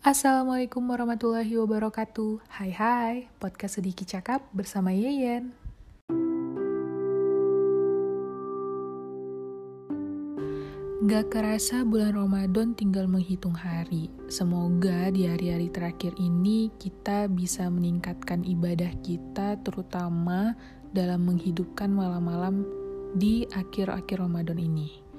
Assalamualaikum warahmatullahi wabarakatuh Hai hai, podcast sedikit cakap bersama Yeyen Gak kerasa bulan Ramadan tinggal menghitung hari. Semoga di hari-hari terakhir ini kita bisa meningkatkan ibadah kita terutama dalam menghidupkan malam-malam di akhir-akhir Ramadan ini.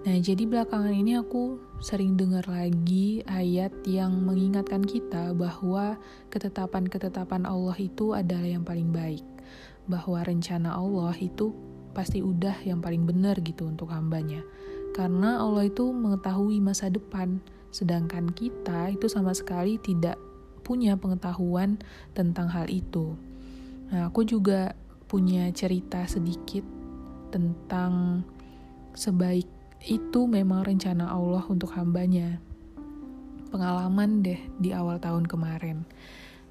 Nah, jadi belakangan ini aku sering dengar lagi ayat yang mengingatkan kita bahwa ketetapan-ketetapan Allah itu adalah yang paling baik. Bahwa rencana Allah itu pasti udah yang paling benar gitu untuk hambanya karena Allah itu mengetahui masa depan, sedangkan kita itu sama sekali tidak punya pengetahuan tentang hal itu. Nah, aku juga punya cerita sedikit tentang sebaik itu memang rencana Allah untuk hambanya. Pengalaman deh di awal tahun kemarin.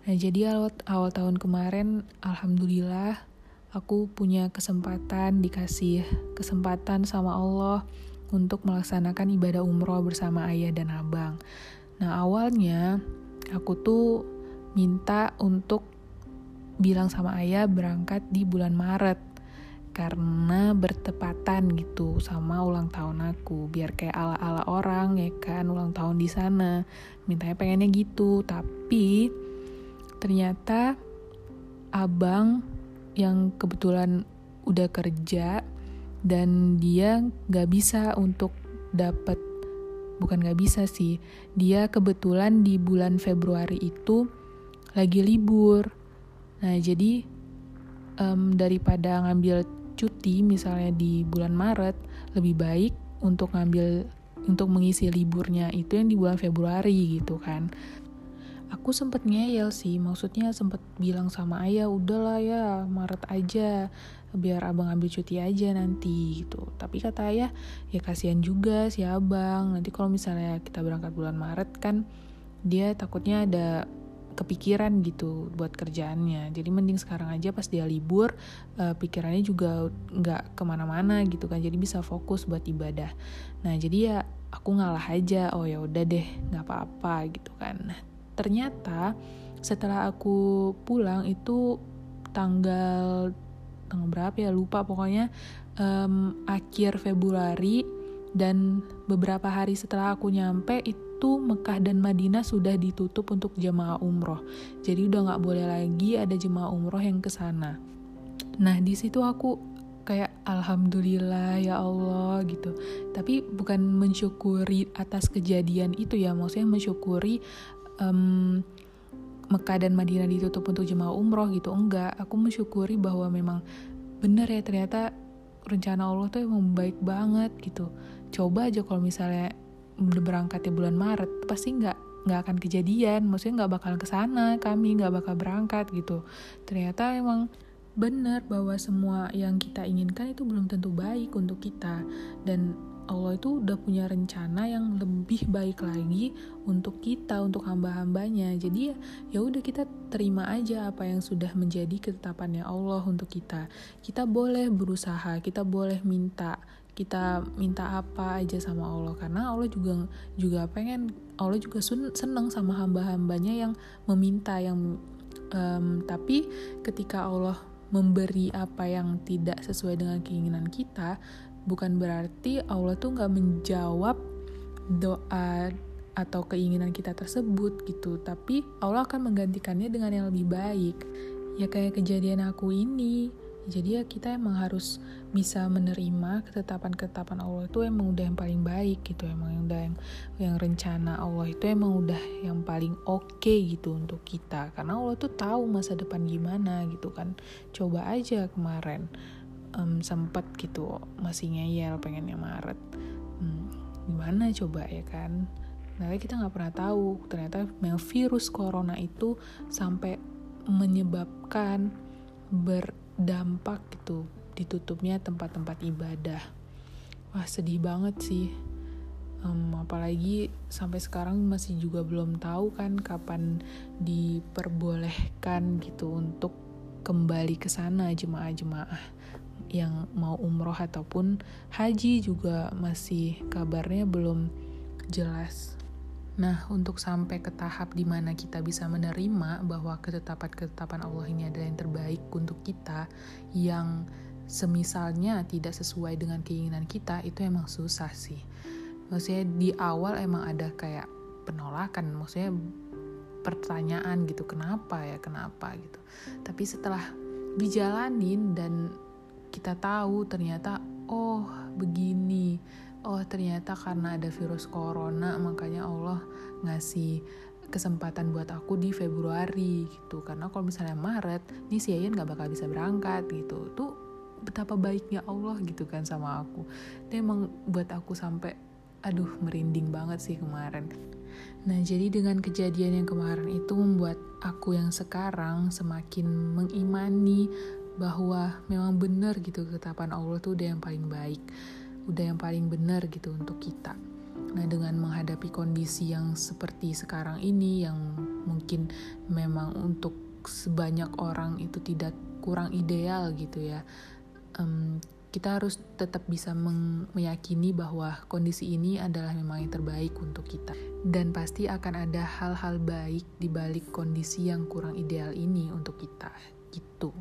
Nah, jadi awal, awal tahun kemarin, Alhamdulillah, aku punya kesempatan, dikasih kesempatan sama Allah untuk melaksanakan ibadah umroh bersama ayah dan abang. Nah awalnya aku tuh minta untuk bilang sama ayah berangkat di bulan Maret karena bertepatan gitu sama ulang tahun aku. Biar kayak ala-ala orang ya kan ulang tahun di sana. Mintanya pengennya gitu tapi ternyata abang yang kebetulan udah kerja dan dia nggak bisa untuk dapat bukan nggak bisa sih dia kebetulan di bulan Februari itu lagi libur. Nah jadi um, daripada ngambil cuti misalnya di bulan Maret lebih baik untuk ngambil untuk mengisi liburnya itu yang di bulan Februari gitu kan. Aku sempet ngeyel sih maksudnya sempet bilang sama ayah udahlah ya Maret aja biar abang ambil cuti aja nanti gitu. Tapi kata ayah ya kasihan juga si abang nanti kalau misalnya kita berangkat bulan Maret kan dia takutnya ada kepikiran gitu buat kerjaannya. Jadi mending sekarang aja pas dia libur uh, pikirannya juga nggak ke mana-mana gitu kan. Jadi bisa fokus buat ibadah. Nah jadi ya aku ngalah aja. Oh ya udah deh nggak apa-apa gitu kan. Nah ternyata setelah aku pulang itu tanggal tanggal berapa ya? Lupa pokoknya. Um, akhir Februari dan beberapa hari setelah aku nyampe itu Mekah dan Madinah sudah ditutup untuk jemaah umroh. Jadi udah nggak boleh lagi ada jemaah umroh yang ke sana. Nah di situ aku kayak alhamdulillah ya Allah gitu. Tapi bukan mensyukuri atas kejadian itu ya maksudnya mensyukuri um, Mekah dan Madinah ditutup untuk jemaah umroh gitu. Enggak aku mensyukuri bahwa memang bener ya ternyata rencana Allah tuh emang baik banget gitu. Coba aja kalau misalnya udah berangkat ya bulan Maret pasti nggak nggak akan kejadian maksudnya nggak bakal ke sana kami nggak bakal berangkat gitu ternyata emang benar bahwa semua yang kita inginkan itu belum tentu baik untuk kita dan Allah itu udah punya rencana yang lebih baik lagi untuk kita, untuk hamba-hambanya. Jadi ya, ya udah kita terima aja apa yang sudah menjadi ketetapannya Allah untuk kita. Kita boleh berusaha, kita boleh minta, kita minta apa aja sama Allah. Karena Allah juga juga pengen Allah juga seneng sama hamba-hambanya yang meminta yang um, tapi ketika Allah memberi apa yang tidak sesuai dengan keinginan kita bukan berarti Allah tuh nggak menjawab doa atau keinginan kita tersebut gitu. Tapi Allah akan menggantikannya dengan yang lebih baik. Ya kayak kejadian aku ini jadi ya kita emang harus bisa menerima ketetapan-ketetapan Allah itu emang udah yang paling baik gitu emang yang udah yang, yang rencana Allah itu emang udah yang paling oke okay gitu untuk kita. Karena Allah tuh tahu masa depan gimana gitu kan. Coba aja kemarin um, sempet gitu masih ngeyel pengennya Maret. Hmm, gimana coba ya kan? Nah kita nggak pernah tahu ternyata virus corona itu sampai menyebabkan berdampak gitu ditutupnya tempat-tempat ibadah wah sedih banget sih um, apalagi sampai sekarang masih juga belum tahu kan kapan diperbolehkan gitu untuk kembali ke sana jemaah-jemaah yang mau umroh ataupun haji juga masih kabarnya belum jelas. Nah, untuk sampai ke tahap di mana kita bisa menerima bahwa ketetapan-ketetapan Allah ini adalah yang terbaik untuk kita, yang semisalnya tidak sesuai dengan keinginan kita, itu emang susah sih. Maksudnya di awal emang ada kayak penolakan, maksudnya pertanyaan gitu, kenapa ya, kenapa gitu. Tapi setelah dijalanin dan kita tahu ternyata, oh begini, oh ternyata karena ada virus corona makanya Allah ngasih kesempatan buat aku di Februari gitu. Karena kalau misalnya Maret nih si Ayan nggak bakal bisa berangkat gitu. Tuh betapa baiknya Allah gitu kan sama aku. Dia emang buat aku sampai aduh merinding banget sih kemarin. Nah, jadi dengan kejadian yang kemarin itu membuat aku yang sekarang semakin mengimani bahwa memang benar gitu ketetapan Allah tuh udah yang paling baik udah yang paling benar gitu untuk kita. Nah, dengan menghadapi kondisi yang seperti sekarang ini yang mungkin memang untuk sebanyak orang itu tidak kurang ideal gitu ya. Um, kita harus tetap bisa meyakini bahwa kondisi ini adalah memang yang terbaik untuk kita. Dan pasti akan ada hal-hal baik di balik kondisi yang kurang ideal ini untuk kita. Gitu.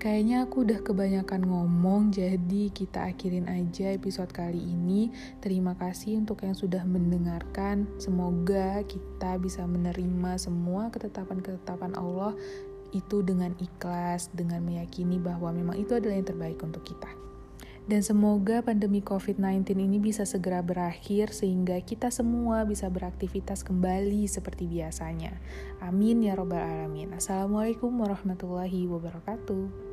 Kayaknya aku udah kebanyakan ngomong, jadi kita akhirin aja episode kali ini. Terima kasih untuk yang sudah mendengarkan. Semoga kita bisa menerima semua ketetapan-ketetapan Allah itu dengan ikhlas, dengan meyakini bahwa memang itu adalah yang terbaik untuk kita. Dan semoga pandemi COVID-19 ini bisa segera berakhir sehingga kita semua bisa beraktivitas kembali seperti biasanya. Amin ya robbal alamin. Assalamualaikum warahmatullahi wabarakatuh.